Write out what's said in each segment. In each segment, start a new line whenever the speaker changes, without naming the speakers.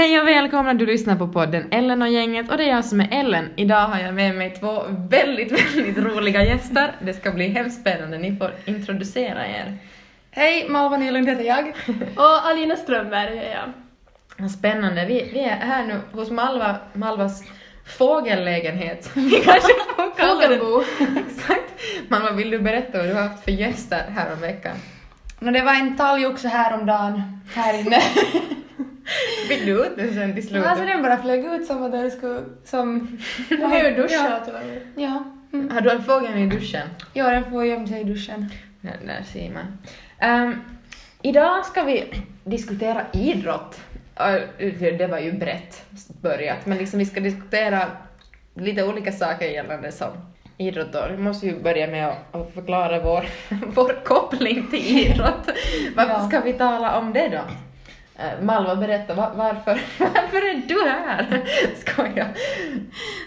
Hej och välkomna, du lyssnar på podden Ellen och gänget och det är jag som är Ellen. Idag har jag med mig två väldigt, väldigt roliga gäster. Det ska bli hemskt spännande, ni får introducera er.
Hej, Malva Nylund heter jag.
Och Alina Strömberg är jag.
Spännande, vi, vi är här nu hos Malva, Malvas fågellägenhet. Vi kanske får kalla den.
Fågelbo.
Exakt. Malva, vill du berätta vad du har haft för gäster här om veckan?
No, det var en talgoxe häromdagen här inne.
Fick du ut den sen till slutet?
alltså den bara flög ut som att den skulle... Som...
Du har ju duschat
Ja.
till och med.
Ja. Mm.
Har du en fågel i duschen?
Ja, den får gömma sig i duschen.
Där, där ser man. Ehm, idag ska vi diskutera idrott. Ja, det var ju brett börjat, men liksom vi ska diskutera lite olika saker gällande som idrott då. Vi måste ju börja med att, att förklara vår, vår koppling till idrott. Varför
Ja.
ska vi tala om det då? Eh, Malva, berätta, va- varför, varför är du här? Skojar.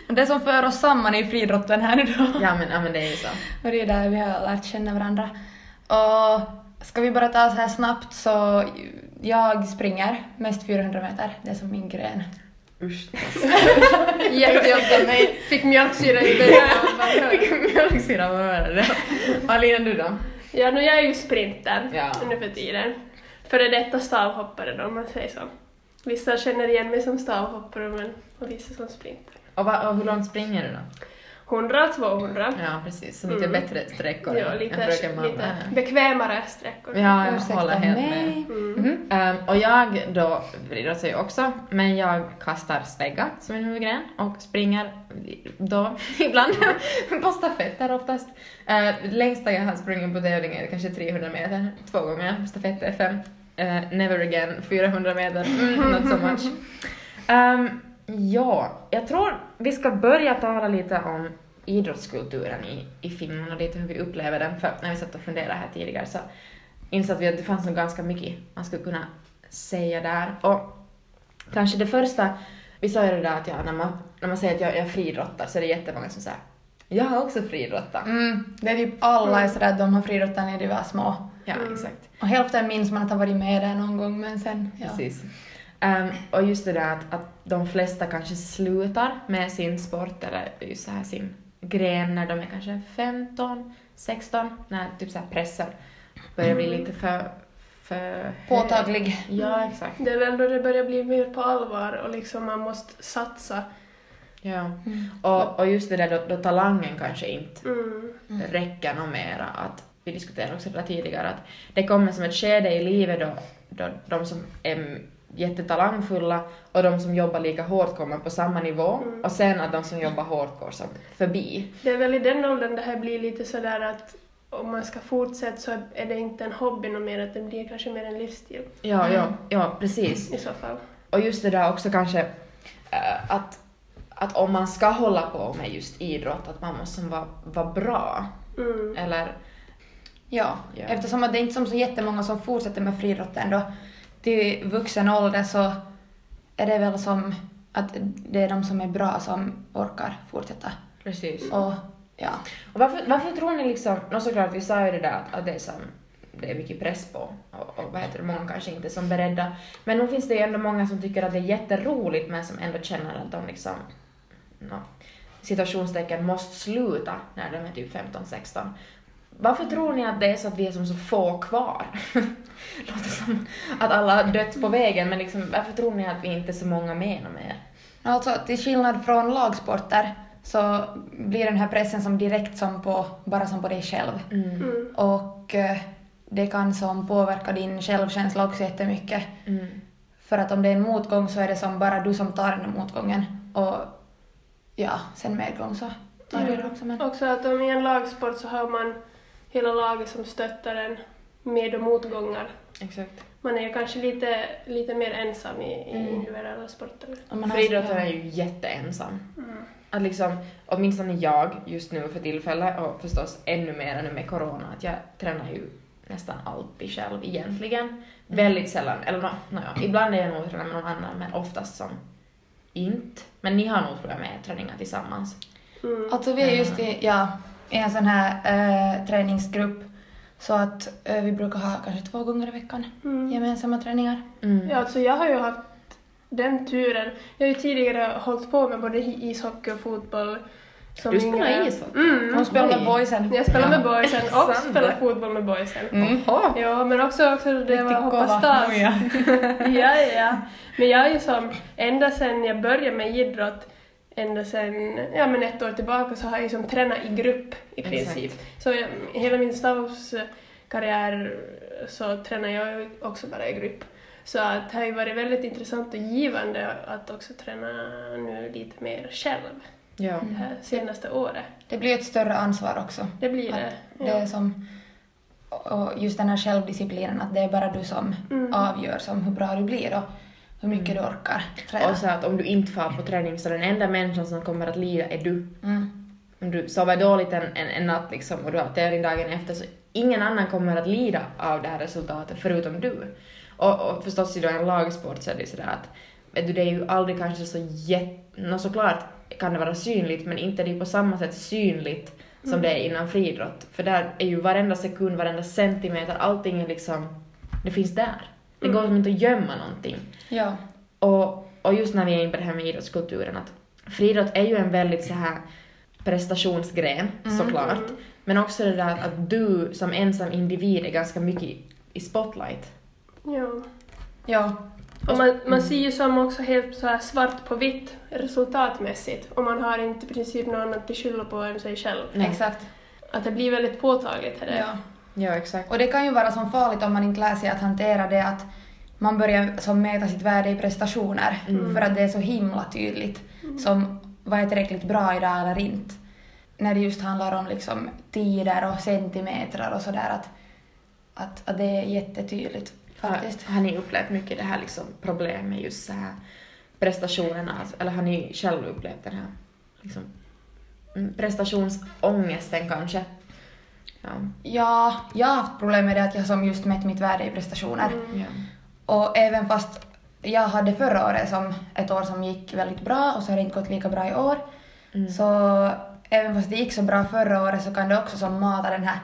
Det som för oss samman är friidrotten här nu då.
Ja men, ja men det är ju så.
Och det är där vi har lärt känna varandra. Och ska vi bara ta så här snabbt så jag springer mest 400 meter, det är som min gren.
Usch.
Jättejobbigt av mig. Fick mjölksyra i början.
Vilken mjölksyra var det? Alina, du då?
Ja, nu jag är ju sprinter
Ja.
nu för tiden. Före detta stavhoppare då, om man säger så. Vissa känner igen mig som stavhoppare men och vissa som sprinter.
Och, va, och hur långt springer du då?
100 200.
Ja, precis. Så lite
Mm.
bättre sträckor
Ja,
än
lite,
fröken Malva.
lite bekvämare sträckor.
Ja, jag
Ursäkta
håller helt
mig.
med.
Mm.
Mhm.
Ehm, och jag då idrottar ju också, men jag kastar stegga som en huvudgren och springer då ibland på stafetter oftast. Uh, längsta jag har sprungit på tävling är kanske 300 meter, två gånger. Stafett är fem. Eh, never again 400 meter, mm, not so much. Ehm, ja, jag tror vi ska börja tala lite om idrottskulturen i, i Finland och lite hur vi upplever den. För när vi satt och funderade här tidigare så insåg vi att det fanns nog ganska mycket man skulle kunna säga där. Och kanske det första, vi sa ju det där att ja, när, man, när man säger att jag, jag friidrottar så är det jättemånga som säger jag har också friidrottat.
Mm, det är typ alla är sådär att de har friidrottat när de var små.
Ja,
Mm.
exakt.
Och hälften minns man att ha varit med där någon gång men sen, ja.
Precis. Ehm, och just det där att, att de flesta kanske slutar med sin sport eller just så här sin gren när de är kanske 15, 16, när typ så här pressen börjar bli lite för, för hög.
Påtaglig.
Ja, exakt.
Det är väl då det börjar bli mer på allvar och liksom man måste satsa.
Ja.
Mm.
Och, och just det där då, då talangen kanske inte
Mm.
räcker något mera. Att, vi diskuterade också det där tidigare att det kommer som ett skede i livet då, då de som är jättetalangfulla och de som jobbar lika hårt kommer på samma nivå
Mm.
och sen att de som jobbar hårt går som förbi.
Det är väl i den åldern det här blir lite sådär att om man ska fortsätta så är det inte en hobby något mer, att det blir kanske mer en livsstil
Ja,
Mm.
ja, ja, precis.
i så fall.
Och just det där också kanske äh, att, att om man ska hålla på med just idrott, att man måste vara, vara bra.
Mm.
Eller,
Ja,
Ja.
eftersom att det är inte som så jättemånga som fortsätter med friidrotten då till vuxen ålder så är det väl som att det är de som är bra som orkar fortsätta.
precis.
Och ja,
Och varför, varför tror ni liksom, nå såklart vi sa ju det där att, att det är som, det är mycket press på och, och vad heter det, många kanske inte är som beredda. Men nu finns det ju ändå många som tycker att det är jätteroligt men som ändå känner att de liksom, nå, situationstecken måste sluta när de är typ 15-16. Varför tror ni att det är så att vi är som så få kvar? Låter som att alla har dött på vägen men liksom, varför tror ni att vi inte är så många med och mer?
alltså till skillnad från lagsporter så blir den här pressen som direkt som på, bara som på dig själv.
Mm.
Och eh, det kan som påverka din självkänsla också jättemycket.
Mm.
För att om det är en motgång så är det som bara du som tar den motgången. Och ja, sen medgång så tar du det också. Men...
Också att om i en lagsport så har man hela laget som stöttar en med och motgångar.
Exakt.
Man är ju kanske lite, lite mer ensam i, i
Mm.
individuella sporter.
Friidrottare
ja.
är ju jätteensam.
Mm.
Att liksom, åtminstone jag just nu för tillfället och förstås ännu mer nu med corona, att jag tränar ju nästan alltid själv egentligen. Väldigt sällan, eller nå, nå, ja, ibland är jag nog tränar med någon annan men oftast som inte. Men ni har nog tror jag med träningar tillsammans.
Mm.
Alltså vi är just i, ja, i en sån här eh, träningsgrupp så att eh, vi brukar ha kanske två gånger i veckan
Mm.
gemensamma träningar.
Mm.
Ja, alltså jag har ju haft den turen. Jag har ju tidigare hållit på med både ishockey och fotboll. som
Du spelar
yngre.
ishockey?
Mm.
Hon spelar med boysen.
Jag spelar med
Ja.
boysen och spelar fotboll med boysen.
Mm.
Ja, men också, också det var
Riktigt
hoppa
kova.
stas.
Ja,
ja. Men jag är ju som, ända sedan jag började med idrott, ända sedan, ja men ett år tillbaka så har jag ju som tränat i grupp i
Exakt.
princip. Så jag, hela min stavhoppskarriär så tränar jag också bara i grupp. Så att det har ju varit väldigt intressant och givande att också träna nu lite mer själv
Ja.
det här senaste året.
Det blir ett större ansvar också.
Det blir det.
Det är som, och just den här självdisciplinen, att det är bara du som
Mm.
avgör som hur bra du blir och hur mycket du orkar träna.
Och så att om du inte far på träning så den enda människan som kommer att lida är du.
Mm.
Om du sover dåligt en, en, en natt liksom och du har tävling dagen efter så ingen annan kommer att lida av det här resultatet förutom du. Och, och förstås i då en lagsport så är det ju sådär att vet du, det är ju aldrig kanske så jätte... No, såklart kan det vara synligt men inte det är på samma sätt synligt som det är inom friidrott. För där är ju varenda sekund, varenda centimeter, allting är liksom... Det finns där. Det går som inte att gömma någonting.
Ja.
Och, och just när vi är inne på det här med idrottskulturen, att friidrott är ju en väldigt så här prestationsgren, såklart. Men också det där att du som ensam individ är ganska mycket i, spotlight.
Ja.
Ja.
Och man, man ser ju som också helt så här svart på vitt resultatmässigt och man har inte i princip någon annat att skylla på än sig själv.
Nej.
Exakt.
Att det blir väldigt påtagligt. Är det.
Ja.
Ja, exakt.
Och det kan ju vara som farligt om man inte lär sig att hantera det att man börjar som mäta sitt värde i prestationer
Mm.
för att det är så himla tydligt som vad är tillräckligt bra idag eller inte. När det just handlar om liksom tider och centimeter och sådär att, att, att det är jättetydligt faktiskt.
Har, har ni upplevt mycket det här liksom problemet med just så här prestationerna? Alltså, Eller har ni själv upplevt den här liksom, mm, prestationsångesten kanske? Ja.
Ja, jag har haft problem med det att jag som just mätt mitt värde i prestationer.
ja.
Och även fast jag hade förra året som ett år som gick väldigt bra och så har det inte gått lika bra i år.
Mm.
Så även fast det gick så bra förra året så kan det också som mata den här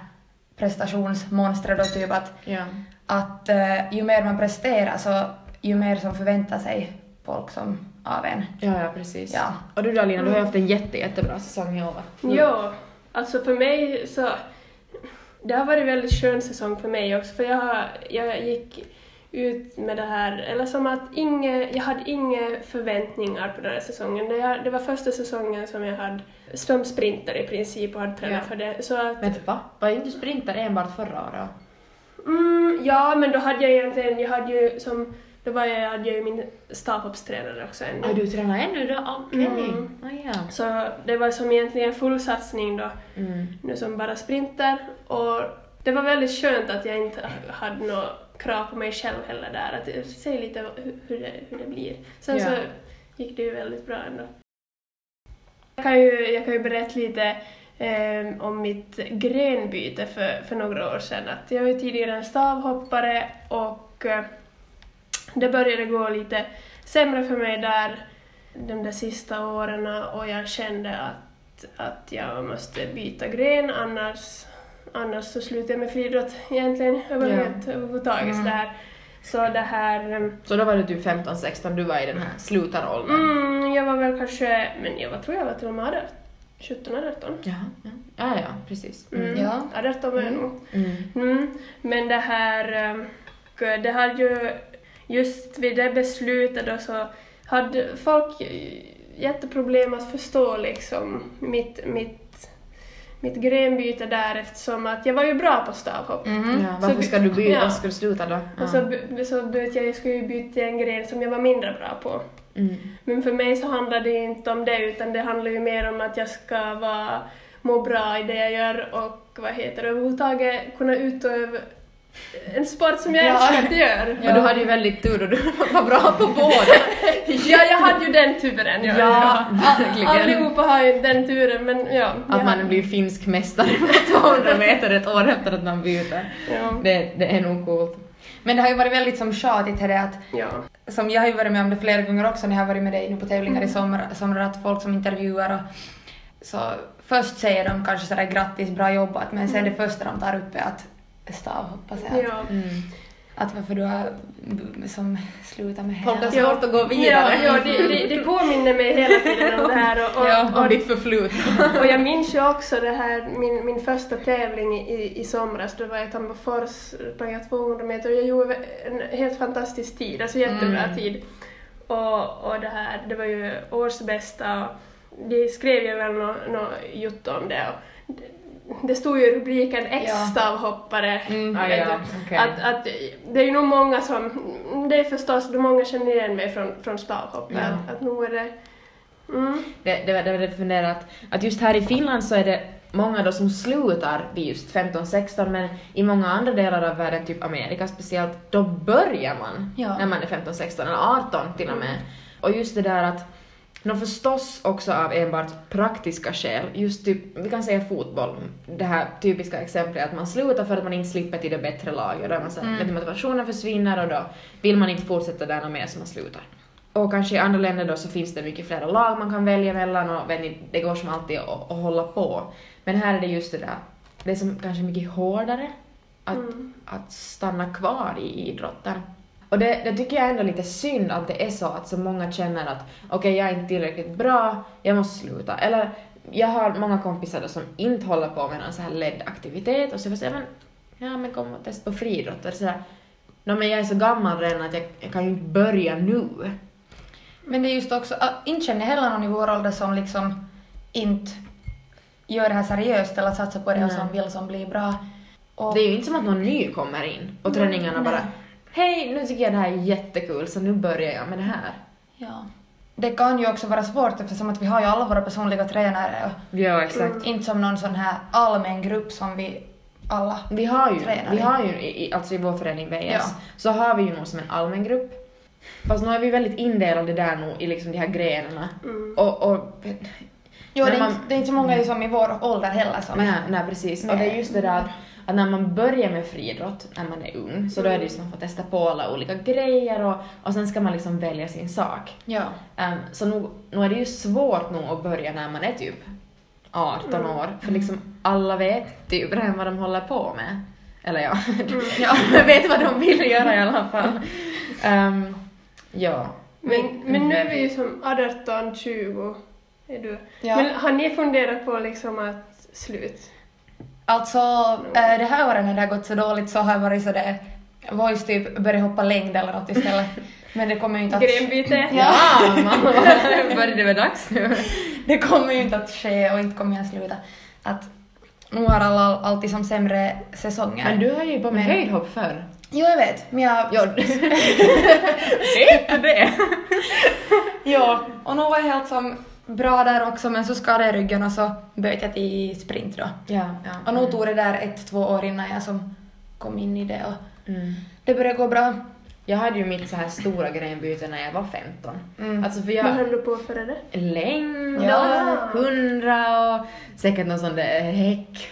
prestationsmonstret då typ att,
ja.
att eh, ju mer man presterar så ju mer som förväntar sig folk som av en.
Ja, ja, precis.
Ja.
Och du då Lina, du har ju haft en jätte, jättebra säsong i år.
Ja, alltså för mig så... Det har varit en väldigt skön säsong för mig också för jag, har, jag gick ut med det här, eller som att inge, jag hade inga förväntningar på den här säsongen. Det, det var första säsongen som jag hade som sprinter i princip och hade tränat
Ja.
för det. Så att,
Men va? Var inte du sprinter enbart förra året?
Mm, ja, men då hade jag egentligen, jag hade ju som, då var jag, hade jag ju min stavhoppstränare också ännu.
Ja, du tränar ännu då? Okej.
Mm.
Ah, ja.
Så det var som egentligen full satsning då,
Mm.
nu som bara sprinter. Och det var väldigt skönt att jag inte hade några krav på mig själv heller där, att se lite hur, det, hur det blir. Sen
Ja.
så gick det ju väldigt bra ändå. Jag kan ju, jag kan ju berätta lite eh, om mitt grenbyte för, för några år sedan. Att jag var tidigare en stavhoppare och eh, det började gå lite sämre för mig där de där sista åren och jag kände att, att jag måste byta gren annars, annars så slutar jag med friidrott egentligen överhuvud- överhuvudtaget.
Mm.
Så, det här, så det här eh,
Så då var du typ 15-16, du var i den här slutaråldern?
Mm, jag var väl kanske, men jag var, tror jag var till och med 18, 17, 18.
Jaha, ja. Ja, ja, precis.
Mm.
Ja.
18 var jag nog.
Mm.
Mm. Men det här, eh, det hade ju, just vid det beslutet då så hade folk jätteproblem att förstå liksom mitt, mitt, mitt grenbyte där eftersom att jag var ju bra på stavhopp.
Mhm.
Ja, varför
Så-
ska du byta?
ja.
Varför ska du sluta då? Ja.
Och så, så bytte jag, jag skulle ju byta en gren som jag var mindre bra på.
Mm.
Men för mig så handlar det inte om det utan det handlar ju mer om att jag ska vara, må bra i det jag gör och vad heter det, överhuvudtaget kunna utöva en sport som jag
Ja.
älskar att göra.
Men du hade ju väldigt tur och du var bra på båda.
Ja, jag hade ju den turen. Ja,
Ja, verkligen.
Allihopa har ju den turen men ja.
Att man blir finsk mästare på 200 meter ett år efter att man byter.
Ja.
Det, det är nog coolt.
Men det har ju varit väldigt som tjatigt här att
ja.
som jag har ju varit med om det flera gånger också när jag har varit med dig nu på tävlingar i sommar, sommar att folk som intervjuar och så först säger de kanske sådär grattis, bra jobbat, men sen det första de tar upp är att stavhoppa sig.
ja.
Mm.
att varför du har som slutat med
Folk har
hela.
svårt att gå vidare.
Ja, ja det, det, det påminner mig hela tiden om det här och, och,
Ja.
Om ditt förflutna.
Och jag minns ju också det här, min, min första tävling i, i somras, då var jag i Tammerfors, sprang jag 200 meter och jag gjorde en helt fantastisk tid, alltså jättebra
Mm. tid.
Och, och det här, det var ju årsbästa och de skrev ju väl något nå jotto om det och det, stod ju i rubriken
Ja.
ex-stavhoppare.
Mm, ah, ja, okej.
att, att det är ju nog många som, det är förstås, många känner igen mig från, från stavhoppet,
Ja.
att, att nog är det Mm.
Det, det, var- det det jag funderade att, att just här i Finland så är det många då som slutar vid just 15-16 men i många andra delar av världen, typ Amerika speciellt, då börjar man
Ja.
när man är 15-16 eller 18 till och med. Och just det där att Nå förstås också av enbart praktiska skäl, just typ, vi kan säga fotboll, det här typiska exemplet att man slutar för att man inte slipper till det bättre laget och då är man så
Mm.
motivationen försvinner och då vill man inte fortsätta där något mer så man slutar. Och kanske i andra länder då så finns det mycket flera lag man kan välja mellan och det går som alltid att, att hålla på. Men här är det just det där, det är som kanske mycket hårdare att,
Mm.
att stanna kvar i idrotten. Och det, det tycker jag ändå är lite synd att det är så att så många känner att okej, jag är inte tillräckligt bra, jag måste sluta. Eller jag har många kompisar då som inte håller på med någon så här ledd aktivitet och så får jag säga men, ja men kom och testa på friidrott. Så här, no, men jag är så gammal redan att jag, jag kan ju inte börja nu.
Men det är just också, att inte känner heller någon i vår ålder som liksom inte gör det här seriöst eller satsar på det och som vill som blir bra. Och,
Det är ju inte som att någon ny kommer in och träningarna bara
Nej.
Hej, nu tycker jag det här är jättekul så nu börjar jag med det här.
Ja. Det kan ju också vara svårt eftersom att vi har ju alla våra personliga tränare
Ja, exakt.
och inte som någon sån här allmän grupp som vi alla.
Vi har ju,
Tränar
vi har ju i, alltså i vår förening VS,
Ja.
så har vi ju nog som en allmän grupp. Fast nu är vi väldigt indelade där nu i liksom de här grenarna.
Mm.
Och, och
Jo, det är,
man-
inte, det är inte så många som i vår ålder heller som
nej, nej, precis. Och det är just det där att, när man börjar med friidrott när man är ung, så då är det ju som att få testa på alla olika grejer och, och sen ska man liksom välja sin sak.
Ja.
Ehm, så nu, nu är det ju svårt nog att börja när man är typ 18
Mm.
år, för liksom alla vet typ redan vad de håller på med. Eller ja,
Ja.
de vet vad de vill göra i alla fall. Ehm, ja.
Men, men nu är vi ju som 18, 20 är du.
Ja.
Men har ni funderat på liksom att slut?
Alltså, äh, det här året när det har gått så dåligt så har jag varit sådär, voice typ börja hoppa längd eller något istället. Men det kommer ju inte att...
Grenbyte?
Ja.
Mamma, börjar det vara dags nu?
Det kommer ju inte att ske och inte kommer jag sluta. Att nu har alla alltid som sämre säsonger.
Men du har ju på med
Men-
höjdhopp förr.
Jo, jag vet. Men jag...
Ja, vet du det?
ja. Och nu var jag helt som bra där också men så skadade jag ryggen och så bytte jag till sprint då.
Ja, ja.
Och nu tog det där ett, två år innan jag som kom in i det och
Mm.
det började gå bra.
Jag hade ju mitt så här stora grenbyte när jag var 15.
Mm.
Alltså för
Vad
jag...
höll du på före det?
Längd
Ja.
och hundra och säkert någon sån där häck.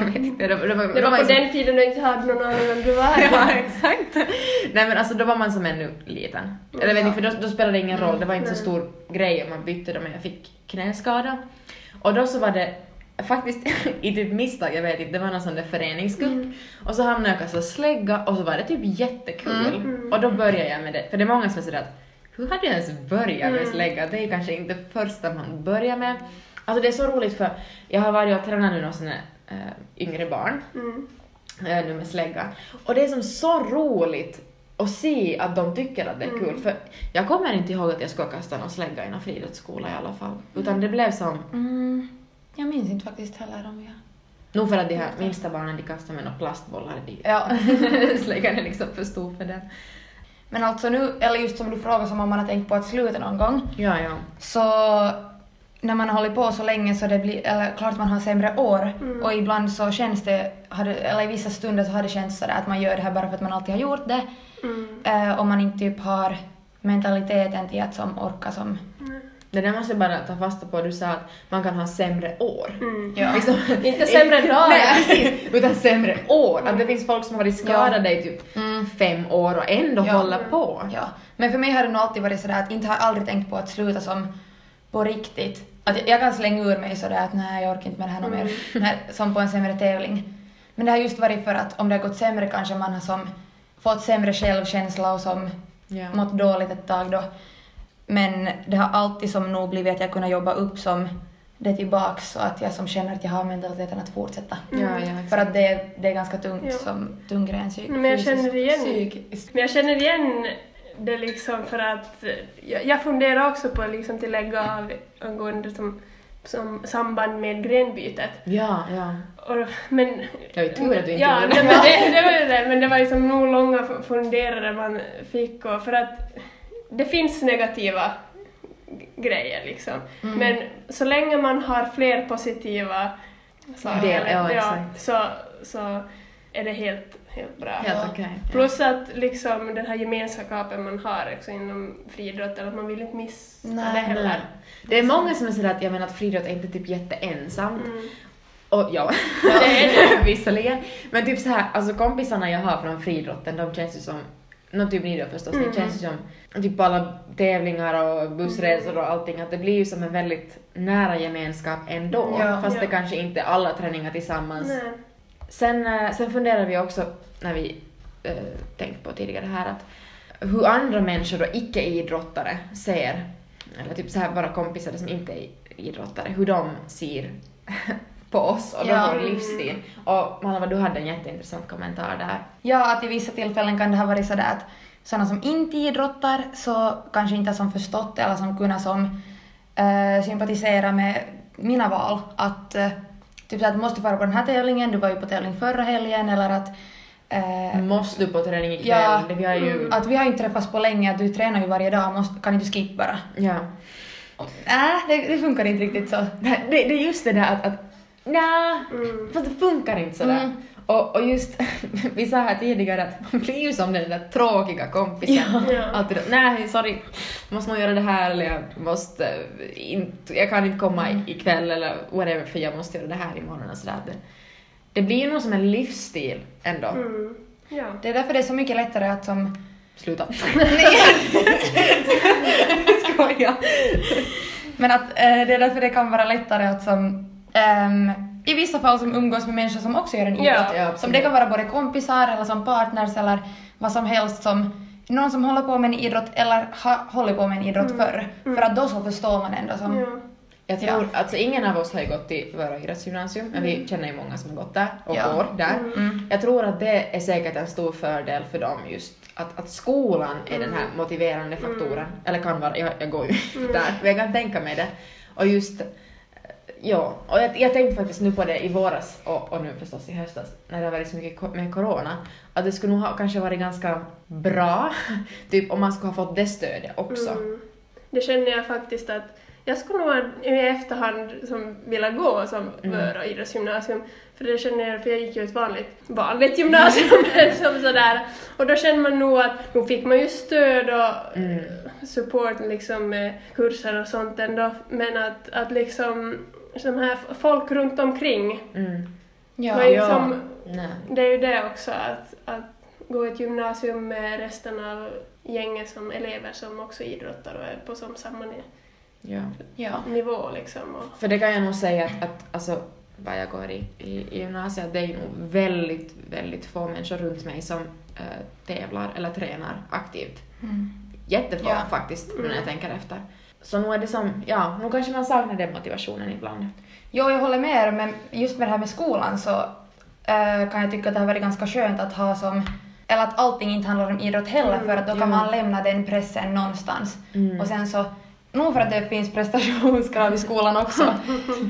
Jag vet inte, det, det, var,
Det var
ju
på
som-
den tiden du inte hade någon aning vem du var.
Ja, exakt. Nej men alltså då var man som ännu liten. Eller vet ni, för då, då spelade det ingen roll, det var inte så
Nej.
stor grej om man bytte då men jag fick knäskada. Och då så var det faktiskt i typ misstag, jag vet inte, det var någon sån där föreningscup.
Mm.
Och så hamnade jag och kastade slägga och så var det typ jättekul.
Mm.
Och då började jag med det, för det är många som är sådär att hur hade jag ens börjat med
Mm.
slägga? Det är kanske inte det första man börjar med. Alltså det är så roligt för jag har varit och tränat nu några såna äh, yngre barn
Mm.
äh, nu med slägga. Och det är som så roligt att se att de tycker att det är kul.
Mm.
För jag kommer inte ihåg att jag skulle kasta någon slägga i någon friidrottsskola i alla fall. Utan det blev som,
Mm. Jag minns inte faktiskt heller om jag...
nog för att de här minsta barnen de kastar med några plastbollar dit.
Ja.
Släggan är liksom för stor för den.
Men alltså nu, eller just som du frågar som om man har tänkt på att sluta någon gång,
Ja, ja.
så när man har hållit på så länge så det blir, eller klart man har sämre år
Mm.
och ibland så känns det, eller i vissa stunder så har det känts sådär att man gör det här bara för att man alltid har gjort det
Mm.
eh, och man inte typ har mentaliteten till att som orka som...
Det där måste jag bara ta fasta på, du sa att man kan ha sämre år.
Mm.
Ja.
Liksom,
Inte sämre dagar.
Nej, precis. Utan sämre år. Att det finns folk som har varit skadade i typ
Mm.
fem år och ändå
Ja.
håller på.
Ja, men för mig har det nog alltid varit sådär att inte har aldrig tänkt på att sluta som på riktigt. Att jag- kan slänga ur mig sådär att nej, jag orkar inte med det här
Mm.
mer, Nej, som på en sämre tävling. Men det har just varit för att om det har gått sämre kanske man har som fått sämre självkänsla och som
Ja.
mått dåligt ett tag då. Men det har alltid som nog blivit att jag kunnat jobba upp som det tillbaks så att jag som känner att jag har mentaliteten att fortsätta.
Ja, ja, exakt.
För att det, det är ganska tungt
Ja.
som tung grej psyk-
Men jag
fysiskt,
känner igen-
psykiskt.
Men jag känner igen det liksom för att jag, jag funderar också på liksom till lägga av angående som, som samband med grenbytet.
Ja, ja.
Och, men...
Jag är tur att du inte
ja,
det.
men det, det var ju det, men det var liksom nog långa fu- funderare man fick och för att det finns negativa grejer liksom.
Mm.
Men så länge man har fler positiva saker
Del, ja, exakt.
så, så är det helt, helt bra.
Helt
Ja.
okej.
Plus att liksom den här gemenskapen man har också inom friidrotten, att man vill inte missa
Nej,
det
Nej.
heller.
Det är många som är sådär att jag menar att friidrott är inte typ jätteensamt.
Mm.
Och ja,
det är
visserligen. Men typ så här, alltså kompisarna jag har från friidrotten, de känns ju som, nå typ ni då förstås,
Mm.
det känns ju som typ alla tävlingar och bussresor och allting, att det blir ju som en väldigt nära gemenskap ändå.
Ja.
fast det
Ja.
kanske inte är alla träningar tillsammans.
Nej.
Sen, eh, sen funderar vi också, när vi eh, tänkt på tidigare här, att hur andra människor då, icke-idrottare, ser, eller typ så här bara kompisar som inte är idrottare, hur de ser på oss och
Ja.
vår livsstil. Och Malva, du hade en jätteintressant kommentar där.
Ja, att i vissa tillfällen kan det ha varit sådär att sådana som inte idrottar så kanske inte har som förstått eller som kunnat som eh, sympatisera med mina val. Att eh, typ så att du måste fara på den här tävlingen, du var ju på tävling förra helgen eller att eh,
Måste du på träning ikväll?
Ja.
Det vi har ju...
att vi har inte träffats på länge, att du tränar ju varje dag, måste, kan inte du skippa bara?
Ja.
Nej, det, det funkar inte riktigt så.
Det, det är just det där att, att nja,
Mm.
fast det funkar inte sådär.
Mm.
Och, och just, vi sa här tidigare att man blir ju som den där tråkiga kompisen.
Ja.
Alltid nej sorry, måste nog göra det här eller jag måste eh, inte, jag kan inte komma
Mm.
i- ikväll eller whatever för jag måste göra det här imorgon och sådär. Det, det blir ju nog som en livsstil ändå.
Mm. Ja.
Det är därför det är så mycket lättare att som
Sluta.
Skojar. Men att eh, det är därför det kan vara lättare att som ehm, i vissa fall som umgås med människor som också gör en idrott.
Ja,
ja,
som det kan vara både kompisar eller som partners eller vad som helst som någon som håller på med en idrott eller har hållit på med en idrott
Mm.
förr. För att då så förstår man ändå som...
Ja.
Jag tror, alltså ingen av oss har ju gått till Vörå idrottsgymnasium, men vi känner ju många som har gått där och
Ja.
går där.
Mm.
Jag tror att det är säkert en stor fördel för dem just att, att skolan är den här motiverande faktoren. Eller kan vara, jag, jag går ju där, men jag kan tänka mig det. Och just, ja, och jag, jag tänkte faktiskt nu på det i våras och, och nu förstås i höstas när det har varit så mycket med corona, att det skulle nog ha kanske varit ganska bra, typ om man skulle ha fått det stödet också.
Mm. Det känner jag faktiskt att jag skulle nog i efterhand som vilja gå som
Mm.
Vörå idrottsgymnasium. För det känner jag, för jag gick ju ett vanligt, vanligt gymnasium som sådär. Och då känner man nog att då fick man ju stöd och
Mm.
support liksom med kurser och sånt ändå. Men att, att liksom de här folk runt omkring,
Mm.
Ja.
Men
Ja.
liksom-
Nej.
det är ju det också att, att gå ett gymnasium med resten av gänget som elever som också idrottar och är på som samma ni-
Ja.
ja.
nivå liksom. Och,
För det kan jag nog säga att, att alltså, vad jag går i, i, i gymnasiet, det är nog väldigt, väldigt få människor runt mig som eh, tävlar eller tränar aktivt.
Mm.
Jättefå
Ja.
faktiskt, nu när jag
Mm.
tänker efter. Så nu är det som, ja, nu kanske man saknar den motivationen ibland.
Jo, jag håller med er, men just med det här med skolan så eh, kan jag tycka att det har varit ganska skönt att ha som eller att allting inte handlar om idrott heller
Mm,
för att då kan
ja.
man lämna den pressen någonstans.
Mm.
Och sen så, nog för att det finns prestationskrav i skolan också.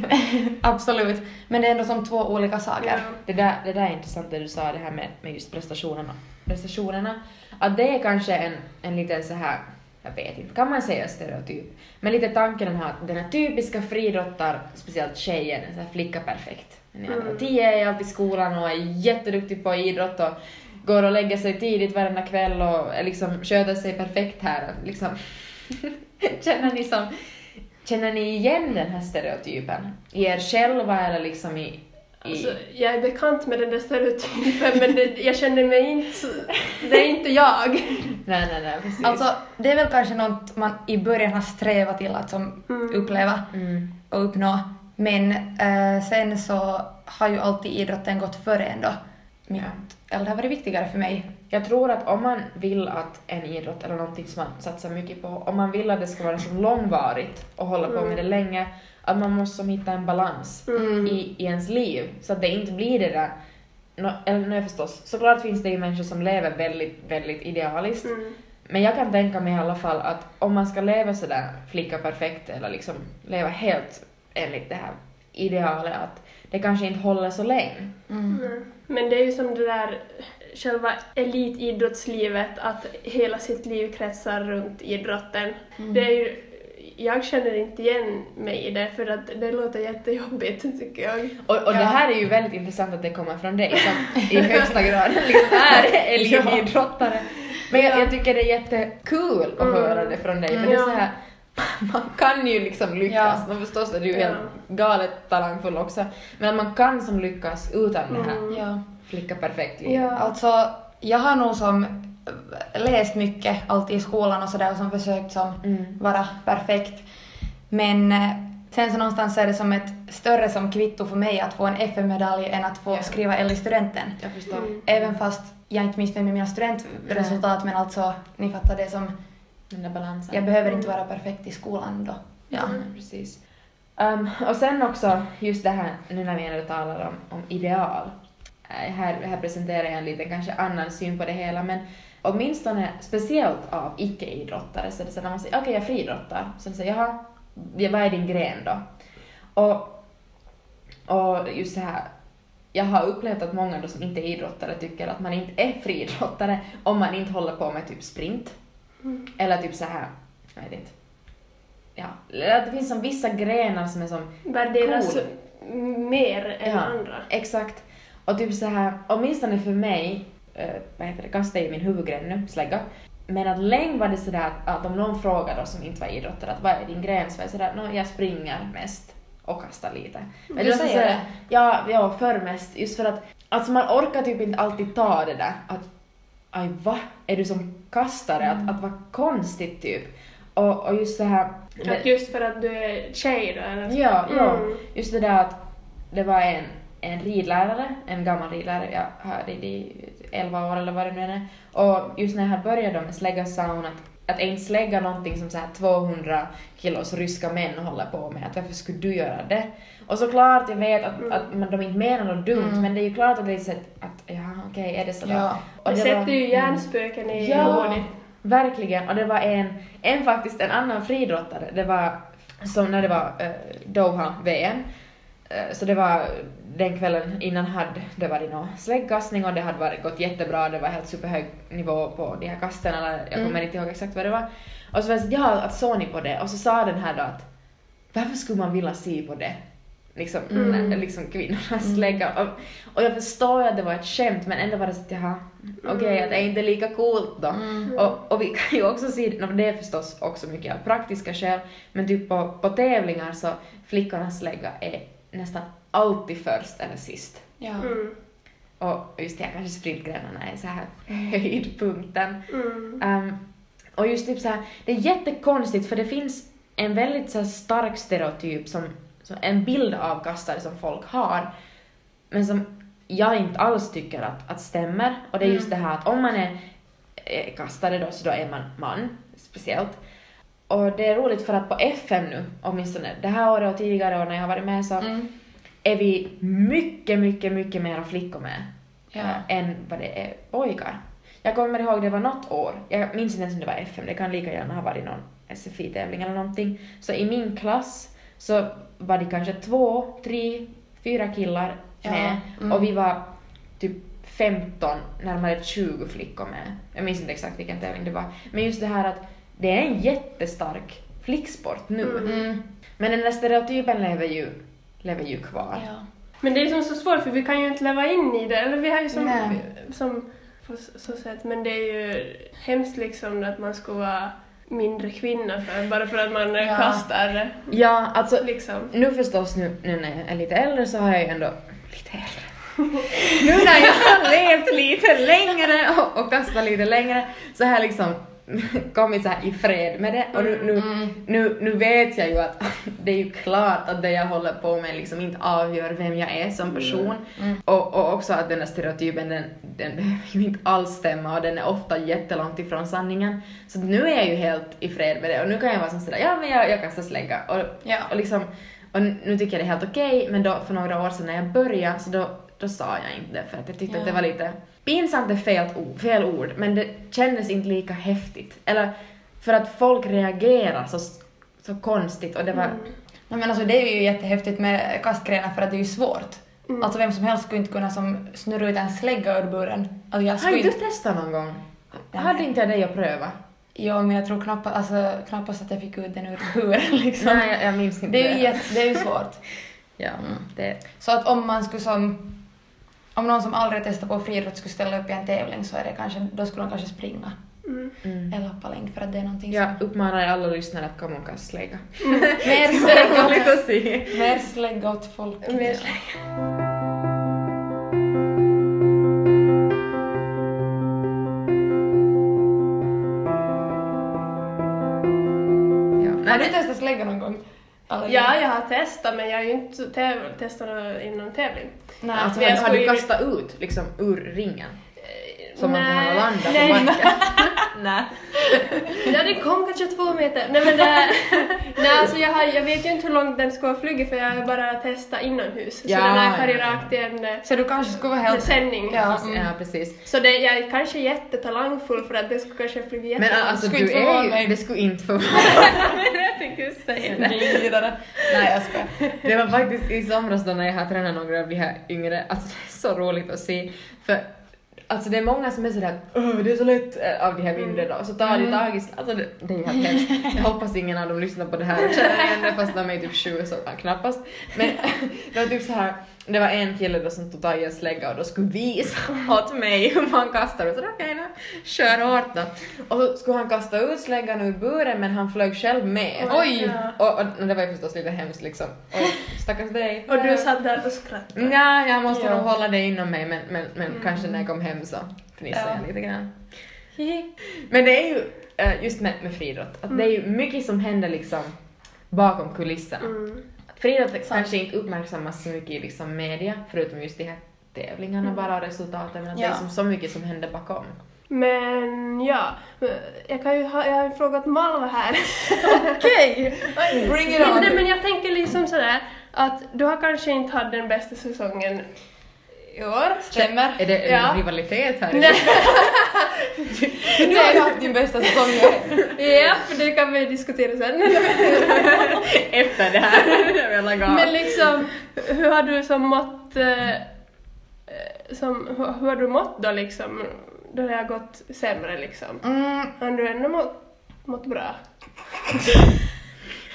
Absolut. Men det är ändå som två olika saker.
ja.
Det där, det där är intressant det du sa, det här med, med just prestationerna. prestationerna. Att det är kanske en, en liten så här, jag vet inte, kan man säga stereotyp? Men lite tanken den här, den här typiska friidrottar, speciellt tjejen, en sån här flicka perfekt. Den är
Mm.
tio är alltid i skolan och är jätteduktig på idrott och går och lägger sig tidigt varenda kväll och liksom sköter sig perfekt här. Liksom. känner, ni som, känner ni igen den här stereotypen? I er själva eller liksom i...
Alltså, jag är bekant med den där stereotypen men det, jag känner mig inte... så- Det är inte jag.
Nej, nej, nej, precis.
Alltså, det är väl kanske något man i början har strävat till att som
Mm.
uppleva
Mm.
och uppnå. Men eh, sen så har ju alltid idrotten gått före ändå. mitt,
Ja.
eller det har varit viktigare för mig.
Jag tror att om man vill att en idrott eller någonting som man satsar mycket på, om man vill att det ska vara så långvarigt och hålla på med det länge, att man måste som hitta en balans
Mm.
i, i ens liv så att det inte blir det där Nå, eller nej förstås, såklart finns det ju människor som lever väldigt, väldigt idealiskt.
Mm.
Men jag kan tänka mig i alla fall att om man ska leva sådär flicka perfekt eller liksom leva helt enligt det här idealet att det kanske inte håller så länge.
Mm.
Mm. Men det är ju som det där själva elitidrottslivet, att hela sitt liv kretsar runt idrotten.
Mm.
Det är ju, jag känner inte igen mig i det, för att det låter jättejobbigt tycker jag.
Och, och
Ja.
det här är ju väldigt intressant att det kommer från dig som i högsta grad liksom är elitidrottare. Men jag, jag tycker det är jättekul att
Mm.
höra det från dig, för
Mm.
det är så här, man kan ju liksom lyckas,
Ja.
men förstås är du ju
Ja.
helt galet talangfull också, men man kan som lyckas utan det här
Mm.
Ja.
flicka perfekt liv.
Ja.
Alltså, jag har nog som läst mycket, alltid i skolan och sådär, och som försökt som
Mm.
vara perfekt. Men eh, sen så någonstans är det som ett större som kvitto för mig att få en FN-medalj än att få
Ja.
skriva L i studenten.
Jag.
Mm.
Även fast jag inte missnöjd med mina studentresultat, men alltså, ni fattar det som,
Den där balansen.
jag behöver inte vara perfekt i skolan då. Ja.
Ja, precis. Um, och sen också just det här, nu när vi ändå talar om, om ideal. Eh, Här, här presenterar jag en liten kanske annan syn på det hela, men åtminstone speciellt av icke-idrottare så är det så när man säger okej jag friidrottar, så säger jaha, ja, vad är din gren då? Och, och just så här, jag har upplevt att många då som inte är idrottare tycker att man inte är friidrottare om man inte håller på med typ sprint.
Mm.
Eller typ så här, jag vet inte. Ja, eller att det finns som vissa grenar som är som,
Värderas
Cool.
mer än
Ja.
andra.
exakt. Och typ så här, åtminstone för mig, vad heter det, kasta ju min huvudgren nu, slägga. Men att länge var det sådär att, om någon frågar då som inte var idrottare att vad är din gren så var jag sådär, no, jag springer mest och kastar lite. Men
Du säger
sådär,
det?
Ja, ja, för mest. Just för att alltså man orkar typ inte alltid ta det där att aj va, är du som kastare? Att, att vara konstigt typ. Och, och just så här...
Att just för att du är tjej då eller?
Ja, ja.
Mm.
Just det där att det var en, en ridlärare, en gammal ridlärare, jag har ridit i 11 år eller vad det nu är. Och just när jag började med slägga sa hon att, att inte slägga någonting som så här 200 kilos ryska män håller på med, att varför skulle du göra det? Och såklart, jag vet att,
Mm.
att man, de inte menar något dumt,
Mm.
men det är ju klart att det är så att, att ja okej, är det sådär?
Ja.
Och
Det sätter ju hjärnspöken i
Ja. Verkligen, och det var en, en faktiskt, en annan friidrottare, det var som när det var uh, Doha-VM, så det var den kvällen innan hade det varit någon släggkastning och det hade varit, gått jättebra, det var helt superhög nivå på de här kasten, eller jag kommer
Mm.
inte ihåg exakt vad det var. Och så var jag så, ja, att såg ni på det? Och så sa den här då att varför skulle man vilja se på det? Liksom,
Mm.
när, liksom kvinnornas
Mm.
slägga. Och, och jag förstår ju att det var ett skämt men ändå var det så att jaha, okej, att det är inte lika coolt då.
Mm.
Och, och vi kan ju också se, no, det är förstås också mycket av praktiska skäl, men typ på, på tävlingar så flickornas slägga är nästan alltid först eller sist.
Ja.
Mm.
Och just det, här, kanske sprintgrenarna är så här höjdpunkten.
Mm.
Um, och just typ så här, det är jättekonstigt för det finns en väldigt så stark stereotyp som, som en bild av kastare som folk har, men som jag inte alls tycker att, att stämmer. Och det är just det här att om man är kastare då, så då är man man, speciellt. Och det är roligt för att på FM nu, åtminstone det här året och tidigare år när jag har varit med så
Mm.
är vi mycket, mycket, mycket mer flickor med
Ja.
äh, än vad det är pojkar. Jag kommer ihåg det var något år, jag minns inte ens om det var FM, det kan lika gärna ha varit någon SFI-tävling eller någonting. Så i min klass så var det kanske två, tre, fyra killar
Ja,
med
mm.
och vi var typ 15, närmare 20 flickor med. Jag minns inte exakt vilken tävling det var. Men just det här att det är en jättestark flicksport nu.
Mm.
Mm.
Men den där stereotypen lever ju, lever ju kvar.
Ja.
Men det är som så svårt för vi kan ju inte leva in i det, eller vi har ju som,
Nej.
som på så sätt, men det är ju hemskt liksom att man ska vara mindre kvinna för, bara för att man
ja.
kastar
Ja, alltså
liksom.
nu förstås nu, nu när jag är lite äldre så har jag ju ändå lite äldre. nu när jag har levt lite längre och, och kastat lite längre så har jag liksom kommit så i fred med det och nu, nu,
Mm.
nu, nu vet jag ju att det är ju klart att det jag håller på med liksom inte avgör vem jag är som person.
Mm.
Och, och också att den här stereotypen den, den behöver ju inte alls stämma och den är ofta jättelångt ifrån sanningen. Så nu är jag ju helt i fred med det och nu kan jag vara som sådär, ja men jag, jag kastar slägga och,
Ja.
och liksom, och nu tycker jag det är helt okej men då för några år sedan när jag började så då, då sa jag inte det för att jag tyckte
Ja.
att det var lite pinsamt är fel, ord- fel ord men det kändes inte lika häftigt. Eller för att folk reagerar så, så konstigt och det var
Mm.
Nej, men alltså det är ju jättehäftigt med kastgrenar för att det är ju svårt.
Mm.
Alltså vem som helst skulle inte kunna som snurra ut en slägga ur buren. Alltså jag
Har
skulle
inte... du testat någon gång?
Nej.
Hade inte jag dig att pröva?
Jo, men jag tror knappast, alltså, knappast att jag fick ut den ur buren liksom.
Nej, jag, jag minns inte
Det är ju, jätte, det är ju svårt.
Ja, det...
Så att om man skulle som... Om någon som aldrig testat på friidrott skulle ställa upp i en tävling så är det kanske, då skulle de kanske springa.
Mm.
Mm.
Eller hoppa längd för att det är någonting
Jag uppmanar alla lyssnare att komma och slägga.
som... Mer slägga,
roligt att se.
mer slägga åt folket.
Mer
Ja.
Har du
det,
testat slägga någon gång? Eller?
Ja, jag har testat men jag har ju inte täv- testat något i någon tävling.
Nej.
alltså,
men
har, har du kastat ut liksom ur ringen? Som man landat
nej.
på marken? Nej.
Ja, den kom kanske två meter. Nej men det... Nej alltså jag, har, jag vet ju inte hur långt den ska flyga för jag har bara testat inomhus.
Ja,
så den här far ju rakt i en
Så du kanske skulle vara helt...
sändning.
Ja, mm.
Ja, precis.
Så det, jag är kanske jättetalangfull för att det skulle kanske flyga
Men
jättelångt.
alltså
skulle
du är ju,
mig.
det skulle inte förvåna
Men jag tänkte säga det.
Nej, jag skojar.
Det var faktiskt i somras då när jag har tränat några av de här yngre, alltså det är så roligt att se. För alltså det är många som är sådär Åh, det är så lätt äh, av de här mindre då, så tar de tag i alltså det, det är ju helt hemskt. Jag hoppas ingen av dem lyssnar på det här. Och känner igen det fast de är typ sju så knappast. Men det var typ så här det var en kille då som tog tag i en slägga och då skulle visa åt mig hur man kastar och så okej nu, kör hårt då. Och så skulle han kasta ut släggan ur buren men han flög själv med.
Oj!
Ja.
Och, och det var ju förstås lite hemskt liksom. Och stackars dig.
Och du satt där och skrattade.
Ja, jag måste
Ja.
nog hålla det inom mig men, men, men
Mm.
kanske när jag kom hem så fnissade
Ja.
jag lite grann. Men det är ju eh, just med, med friidrott, att det är ju mycket som händer liksom bakom kulisserna.
Mm.
Friidrott kanske inte uppmärksammas så mycket i liksom media, förutom just de här tävlingarna bara och resultaten, men att det är
Ja.
som så mycket som händer bakom.
Men ja, jag kan ju ha, jag har en fråga till Malva här.
Okej! Bring it
men,
on!
nej, men jag tänker liksom sådär att du har kanske inte haft den bästa säsongen i år.
Stämmer.
Är det en
Ja.
rivalitet här?
Nej.
Du har haft din bästa säsong.
Ja, för det kan vi diskutera sen.
Efter det här.
Men liksom, hur har du som mått, eh, eh, som, hur, hur har du mått då liksom, då det har gått sämre liksom?
Mm,
Har du ändå mått, mått bra?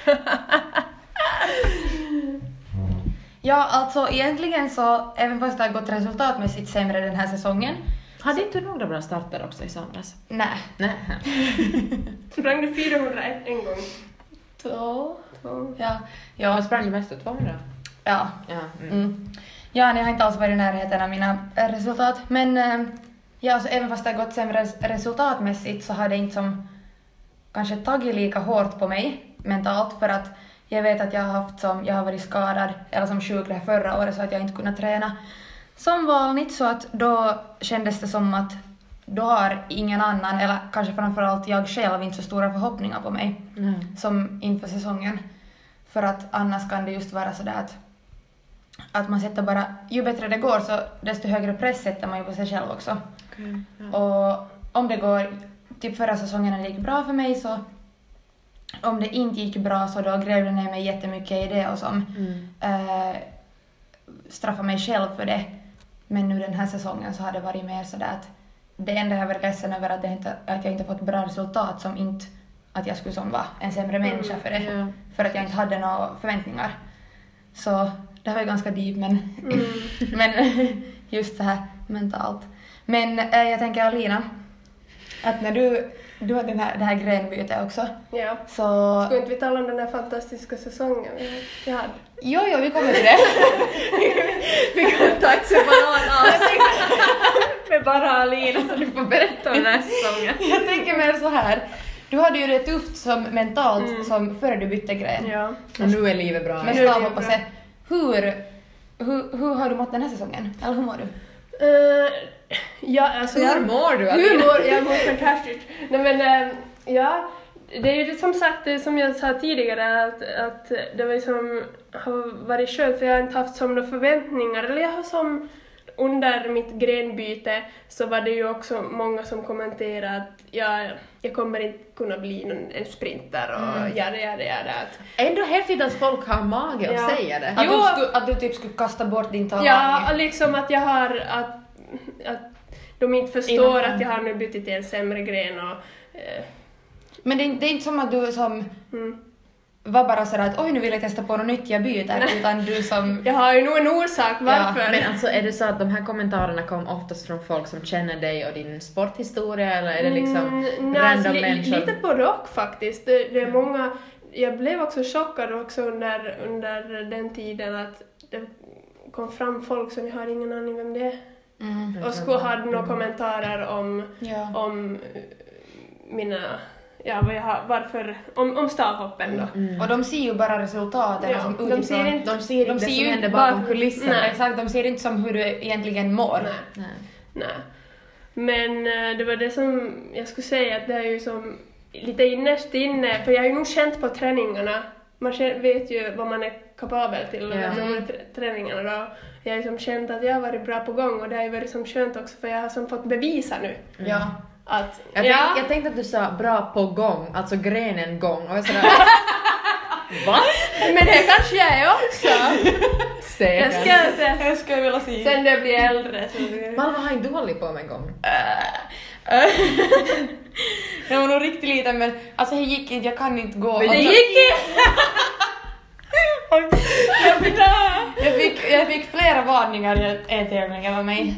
ja, alltså egentligen så, även fast det har gått resultatmässigt sämre den här säsongen,
Hade inte du några bra starter också i somras?
nej.
Nej.
Sprang du 401 en gång?
Två.
Två.
Ja.
Jag
Ja.
sprang du mest 200?
Ja.
Ja. Mm.
Mm. Ja, ni har inte alls varit i närheten av mina resultat, men eh, ja, alltså, även fast det har gått sämre res- resultatmässigt så har det inte som kanske tagit lika hårt på mig mentalt för att jag vet att jag har haft som, jag har varit skadad eller som sjuk det här förra året så att jag inte kunnat träna som vanligt så att då kändes det som att då har ingen annan, eller kanske framförallt jag själv, inte så stora förhoppningar på mig
Mm.
som inför säsongen. För att annars kan det just vara sådär att, att man sätter bara, ju bättre det går så desto högre press sätter man ju på sig själv också.
Okej, ja.
Och om det går, typ förra säsongen när det gick bra för mig så om det inte gick bra så då grävde jag ner mig jättemycket i det och som
Mm.
eh, straffa mig själv för det. Men nu den här säsongen så har det varit mer sådär att det enda jag varit ledsen över att, det inte, att jag inte fått bra resultat som inte att jag skulle som vara en sämre människa för det.
Ja.
För att jag inte hade några förväntningar. Så det var ju ganska deep men,
Mm.
men just så här mentalt. Men eh, jag tänker Alina, att när du, du har den här, det här grenbytet också
Ja.
så...
Ska inte vi tala om den här fantastiska säsongen vi- hade?
Jo, jo, vi kommer till det.
Vi kan ta ett separat avsnitt med bara Alina så du får berätta om den här säsongen.
Jag tänker mer så här. Du hade ju det tufft som mentalt
Mm.
som före du bytte gren.
Ja.
Och nu är livet bra.
Men
Nu är det
stavhoppar
bra.
Hur, hur, hur har du mått den här säsongen? Eller hur mår du?
Eh, ja, alltså
Hur mår du
Hur mår jag? mår fantastiskt. Nej men, eh, ja. Det är ju som sagt, som jag sa tidigare, att, att det var liksom, har varit skönt för jag har inte haft som några förväntningar, eller jag har som under mitt grenbyte så var det ju också många som kommenterade att jag, jag kommer inte kunna bli någon, en sprinter och
Mm.
jada jada jada. Att,
Ändå häftigt att folk har mage att
Ja.
säga det.
Att,
Jo.
du, skulle, att du typ skulle kasta bort din talang?
ja, liksom att jag har, att, att de inte förstår att jag har nu bytt till en sämre gren och eh,
Men det är, det är inte som att du som
mm.
var bara sådär att oj nu vill jag testa på något nytt, jag byter,
Nej.
utan du som...
Jag har ju nog en orsak varför.
Men alltså är det så att de här kommentarerna kom oftast från folk som känner dig och din sporthistoria eller är det liksom
Mm, nej,
random
alltså,
människor?
Lite både och faktiskt. Det, det är många, jag blev också chockad också under, under den tiden att det kom fram folk som jag har ingen aning vem det är.
Mm.
Och skulle hade några kommentarer om,
Ja.
om eh, mina, ja vad jag har, varför, om, om stavhoppen då.
Mm.
Och de ser ju bara resultaten
Ja,
som
de ser inte-
De ser
de
inte
ser
det som
ju
händer
bara-
bakom kulisserna.
Nej.
Exakt, de ser inte som hur du egentligen mår.
Nej,
Nej.
nej. Men eh, det var det som jag skulle säga att det är ju som lite innerst inne, för jag har ju nog känt på träningarna, man vet ju vad man är kapabel till vad man är trä- träningarna då. Jag har ju som känt att jag har varit bra på gång och det har ju varit som skönt också för jag har som fått bevisa nu
Ja.
att
Jag,
ja,
tänk, jag tänkte att du sa bra på gång, alltså grenen gång. Och jag sådär, Va?
men det kanske jag är också.
Säkert.
Jag ska inte,
Jag skulle vilja se.
sen jag blir äldre.
Malva har inte du hållit på med en gång?
jag var nog riktigt liten men alltså det gick inte, jag kan inte gå.
Men
Det
Alltså,
gick inte!
Jag, fick, jag flera varningar i en tävling över mig.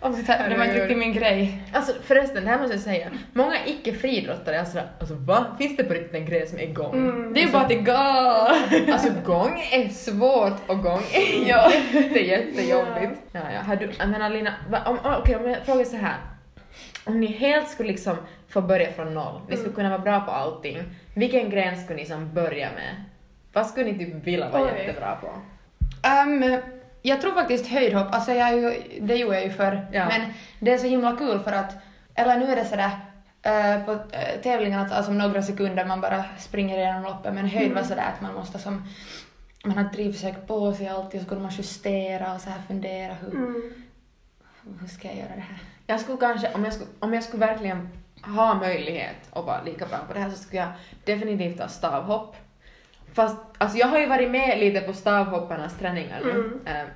Och så, det var inte riktigt min grej.
Alltså förresten, det här måste jag säga. Många icke-friidrottare är sådär, alltså va? Finns det på riktigt en grej som är gång?
Mm.
Det är ju bara att det går.
Alltså gång är svårt och gång är
Ja.
jätte, jättejobbigt. Ja, ja. Har du, men Alina, va- om, okej, om jag frågar så här. Om ni helt skulle liksom få börja från noll, ni skulle kunna vara bra på allting, vilken gren skulle ni som börja med? Vad skulle ni typ vilja vara
Oj.
jättebra på?
Um, jag tror faktiskt höjdhopp, alltså jag ju, det gjorde jag ju förr,
Ja.
men det är så himla kul för att, eller nu är det sådär eh, på uh, tävlingen att alltså, om några sekunder man bara springer igenom loppet, men höjd var sådär att man måste som, man har drivsäck på sig alltid och så kunde man justera och så här fundera hur,
Mm.
hur ska jag göra det här?
Jag skulle kanske, om jag skulle, om jag skulle verkligen ha möjlighet att vara lika bra på det här så skulle jag definitivt ha stavhopp. Fast alltså jag har ju varit med lite på stavhopparnas träningar nu.
Mm.
Eh,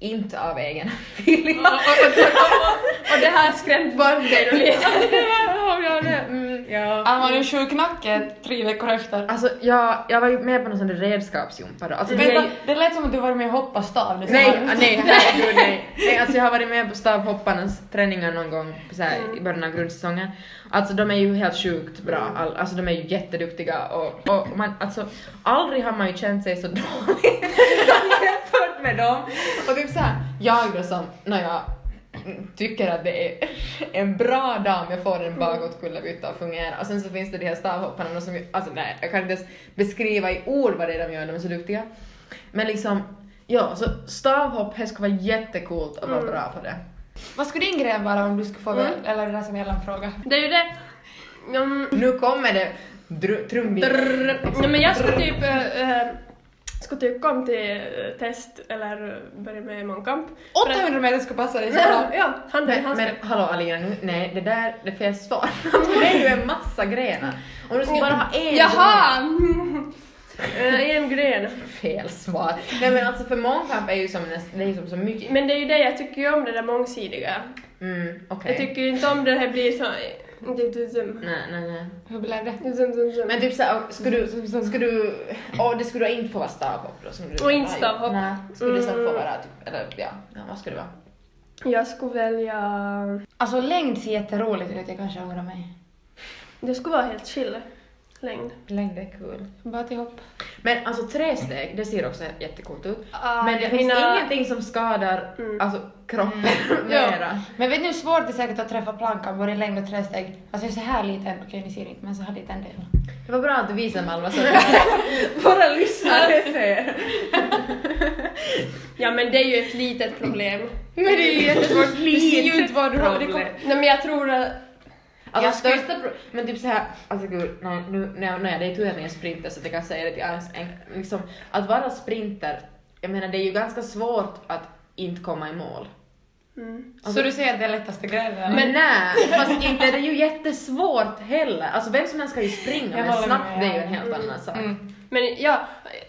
inte av egen vilja.
Och, och, och, och, och det har skrämt bort dig då lite.
mm, ja.
Han var ju sjuk nacke tre veckor efter.
Alltså jag, jag var ju med på någon sån där redskapsjumpa då. Alltså, det är
Vänta, det lät som att du var med och hoppade stav. Sa
Nej, nej, herregud nej. nej. Alltså jag har varit med på stavhopparnas träningar någon gång så här,
Mm.
i början av grundsäsongen. Alltså de är ju helt sjukt bra, All, alltså de är ju jätteduktiga och, och man, alltså aldrig har man ju känt sig så dålig med dem. Och typ såhär, jag då som, när jag tycker att det är en bra dag om jag får en bakåtkullerbytta att fungera. Och sen så finns det de här stavhopparna som, alltså nej, jag kan inte ens beskriva i ord vad det är de gör, de är så duktiga. Men liksom, ja, så stavhopp, det skulle vara jättecoolt att vara
Mm.
bra på det.
Vad skulle din grej vara om du skulle få
Mm.
eller det där som gäller en fråga?
Det är ju det. Mm,
Nu kommer det trumvirvel.
drr, nej, men jag skulle typ äh, skulle typ komma till eh, test eller börja med mångkamp. För att-
800 meter ska passa dig så bra.
Ja, i
Men,
handsken.
men hallå Alina, nu, nej det där det är fel svar. det är ju en massa grenar. Om du skulle bara ha en
Jaha! Eh, en gren.
Fel svar. Nej men alltså för mångkamp är ju som, näst, det är ju som så mycket.
Men det är ju det, jag tycker ju om det där mångsidiga.
Mm, okej.
Jag tycker ju inte om det här blir så...
Nej, nej, nej.
Hur blev det?
Dum, dum, dum.
Men typ såhär, ska du, ska du, åh det skulle du inte få vara stavhopp då? Som du
Och inte stavhopp.
Nej, skulle det sen få
Mm.
vara typ, eller ja, ja vad skulle det vara?
Jag skulle välja...
Alltså längd ser jätteroligt ut, jag kanske ångrar mig.
Det skulle vara helt chill. Längd.
Längd är kul.
Bara till hopp.
Men alltså tre steg, det ser också jättecoolt ut.
Ah,
Men det finns
mina-
ingenting som skadar
Mm.
alltså, kroppen
Ja.
mera.
Men vet ni hur svårt det är säkert att träffa plankan både i längd och tresteg? Alltså jag är så här liten, okej ni ser inte men så här liten del.
Det var bra att du visade Malva så våra lyssnare ser.
Ja men det är ju ett litet problem.
Men det är ju jättesvårt, du ser ju
Litet
inte vad du har.
Nej men jag tror att...
Alltså
Jag skulle-
största pro- men typ såhär, alltså gud, nej, nu, nej, nej, det är tur att jag är sprinter så att jag kan säga det till en, en, liksom, att vara sprinter, jag menar det är ju ganska svårt att inte komma i mål.
Mm.
Så du säger att det är lättaste grejen?
Men nej, fast inte är det ju jättesvårt heller. Alltså vem som helst ska ju springa
Jag
men snabbt
med,
det är ju en helt annan sak.
Mm.
Men ja,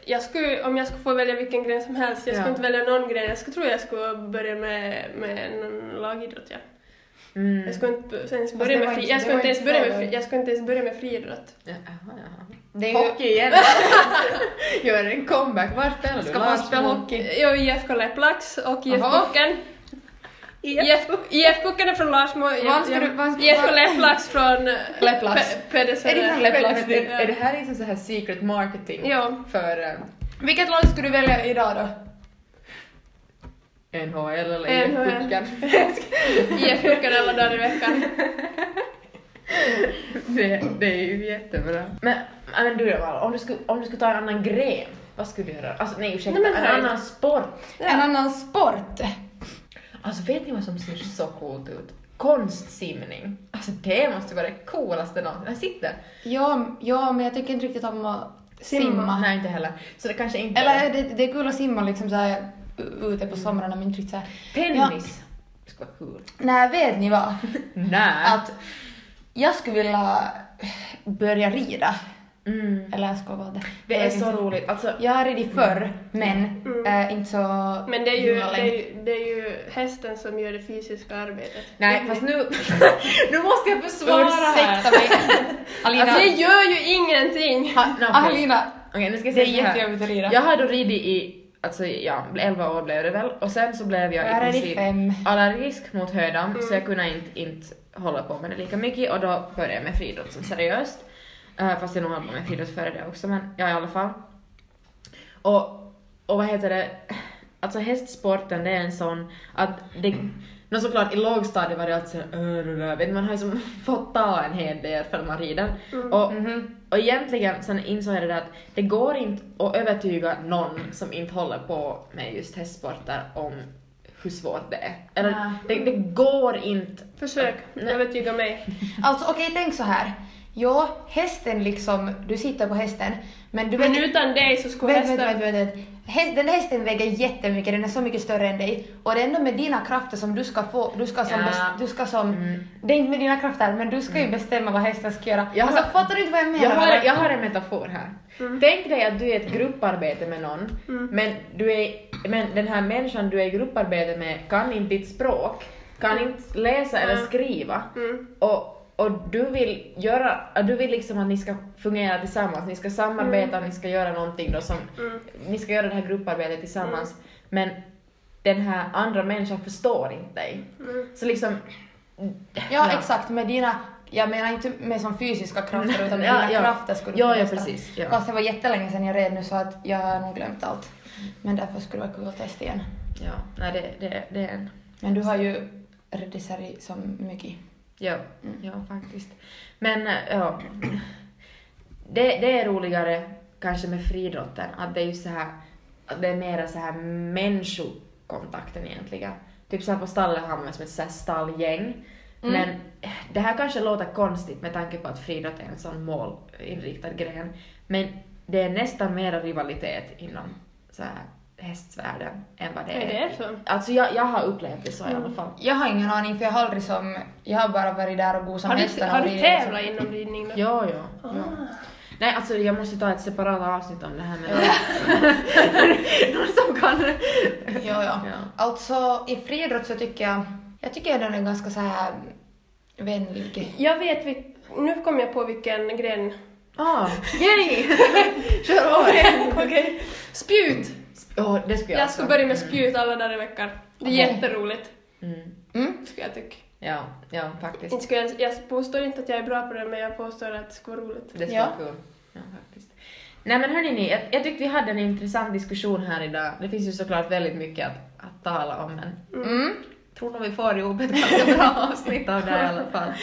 jag skulle, om jag skulle få välja vilken gren som helst, jag skulle
Ja.
inte välja någon gren, jag skulle tro jag skulle börja med, med någon lagidrott ja.
Mm.
Jag skulle inte
Fast
börja med fri, jag skulle inte ens börja med fri, jag skulle inte ens börja med friidrott.
Jaha, jaha.
Det är.
Hockey igen! Gör en comeback. Var spelar du?
Ska man spela hockey?
Jag är IFK Leplax och IF. Pucken. IF, IF Pucken är från Larsmo, IFK Leplax från
Leplax.
Pe- Pedersen.
Är det från
Men,
Leplax?
är, är det här liksom så här secret marketing
Ja.
för eh,
Vilket lag skulle du välja idag då?
NHL eller. IF-pucken?
IF Pucken alla dagar i veckan.
det, det är ju jättebra. Men, men du då om du, skulle, om du skulle ta en annan gren, vad skulle du göra? Alltså nej ursäkta,
Nej,
en annan sport.
En annan sport?
Alltså vet ni vad som ser så coolt ut? Konstsimning. Alltså det måste vara det coolaste någonsin. Här sitter.
Ja, ja, men jag tycker inte riktigt om att simma.
Simma.
Nej inte heller. Så det kanske inte
Eller det, det är kul att simma liksom så här u- ute på somrarna men inte riktigt så här.
Tennis. Det skulle vara kul.
Nej, vet ni vad?
Nej.
Att jag skulle vilja börja rida.
Mm.
Eller jag ska vara det.
Det är så
inte.
roligt. Alltså,
Jag har ridit förr, men
Mm.
äh, inte så
Men det är, ju, det, är ju, det är ju hästen som gör det fysiska arbetet.
nej fast nu, nu måste jag försvara här.
Ursäkta mig. Alina,
Alltså det gör ju ingenting!
Ha, no.
Alina,
Okej, nu ska jag
det är
säga så här.
jättejobbigt att rida.
Jag har då ridit i, alltså ja, 11 år blev det väl, och sen så blev jag i princip allergisk mot höjden, så jag kunde inte, inte hålla på med det lika mycket. Och då började jag med friidrott som seriöst. Uh, fast jag nog höll på med friidrott före det också, men ja i alla fall. Och, och vad heter det, alltså hästsporten det är en sån att det, Nå såklart i lågstadiet var det alltid såhär, man har ju som fått ta en hel del för man rider. Och,
Mhm.
och egentligen sen insåg jag det där att det går inte att övertyga någon som inte håller på med just hästsporter om hur svårt det är. Eller
Nej.
det, det går inte.
Försök övertyga mig.
Alltså okej, tänk så här. Ja, hästen liksom, du sitter på hästen, men du
Men
vet...
utan dig så skulle
vet,
hästen...
vet, vet. Häst, den hästen väger jättemycket, den är så mycket större än dig. Och det är ändå med dina krafter som du ska få, du ska som,
Ja.
bes, du ska som
Mm.
det är inte med dina krafter, men du ska ju bestämma vad hästen ska göra.
Jag
alltså
har-
fattar du inte vad jag menar?
Jag har, jag har en metafor här. Tänk dig att du är i ett grupparbete med någon, men, du är, men den här människan du är i grupparbete med kan inte ditt språk, kan inte läsa eller
Mm.
skriva.
Mm.
Och, och du vill göra, du vill liksom att ni ska fungera tillsammans, ni ska samarbeta, ni ska göra någonting då som,
Mm.
ni ska göra det här grupparbetet tillsammans, men den här andra människan förstår inte dig.
Mm.
Så liksom...
Ja, exakt, med dina, jag menar inte med som fysiska krafter utan med
Ja,
dina
ja.
krafter skulle du
Ja, ja precis. Ja.
Fast det var jättelänge sedan jag red nu så att jag har nog glömt allt. Men därför skulle det vara kul att testa igen.
ja, nej det, det, det är en...
Men du har ju ridit serie som mycket.
Ja, ja faktiskt. Men äh, ja, det, det är roligare kanske med friidrotten, att det är ju så här, att det är mera så här människokontakten egentligen. Typ så här på stallet har man som ett så här stallgäng.
Mm.
Men det här kanske låter konstigt med tanke på att friidrott är en sån målinriktad gren. Men det är nästan mera rivalitet inom så här hästvärlden än vad det
Nej,
är.
det är så.
Alltså jag, jag har upplevt det så i alla fall.
Jag har ingen aning för jag har aldrig som, jag har bara varit där och gosat med hästarna
har du
ridit liksom.
tävlat inom ridning då?
Ja, ja. ja. Nej, alltså jag måste ta ett separat avsnitt om det här med någon som kan...
Ja, ja. Alltså i friidrott så tycker jag, jag tycker den är ganska så här vänlig.
Jag vet, nu kom jag på vilken gren.
Ah, yay! Kör
okej. Spjut!
Ja, det skulle jag
Jag ska börja med spjut alla dagar i veckan. Det är
Okej.
jätteroligt,
Mm.
Mm.
skulle jag tycka.
Ja, ja faktiskt.
Inte skulle jag, jag påstår inte att jag är bra på det, men jag påstår att det skulle vara roligt.
Det ska
Ja.
vara kul. Ja, faktiskt. Nej men hörni ni, jag, jag tyckte vi hade en intressant diskussion här idag. Det finns ju såklart väldigt mycket att, att tala om men
Mm.
tror nog vi får ihop ett ganska bra avsnitt av det i alla fall.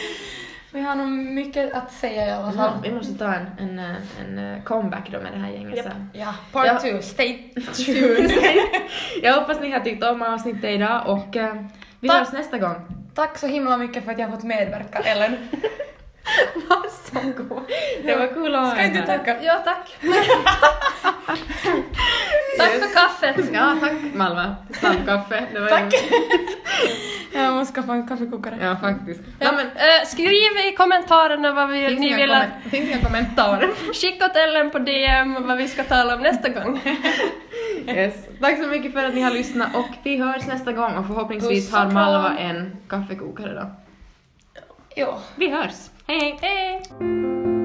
Vi har nog mycket att säga i alla fall.
Vi måste ta en, en, en eh, comeback då med det här gänget
Japp.
sen.
Ja, part
Ja.
two, stay tuned.
Jag hoppas ni har tyckt om avsnittet idag och eh, vi
Tack.
hörs nästa gång.
Tack så himla mycket för att jag har fått medverka, Ellen.
Varsågod. Det var kul att
Ska inte du tacka?
Ja, tack. tack för kaffet.
Ja, tack Malva. Snabbkaffe. Det var
Tack. Jag måste skaffa en kaffekokare.
Ja, faktiskt.
Ja,
Ja, men,
eh, skriv i kommentarerna vad vi,
finns,
ni vill att...
finns inga kommentarer.
Skicka åt Ellen på DM vad vi ska tala om nästa gång.
Yes. Tack så mycket för att ni har lyssnat och vi hörs nästa gång och förhoppningsvis
Puss
har. Malva en kaffekokare då.
Jo.
Vi hörs. Hey,
hey.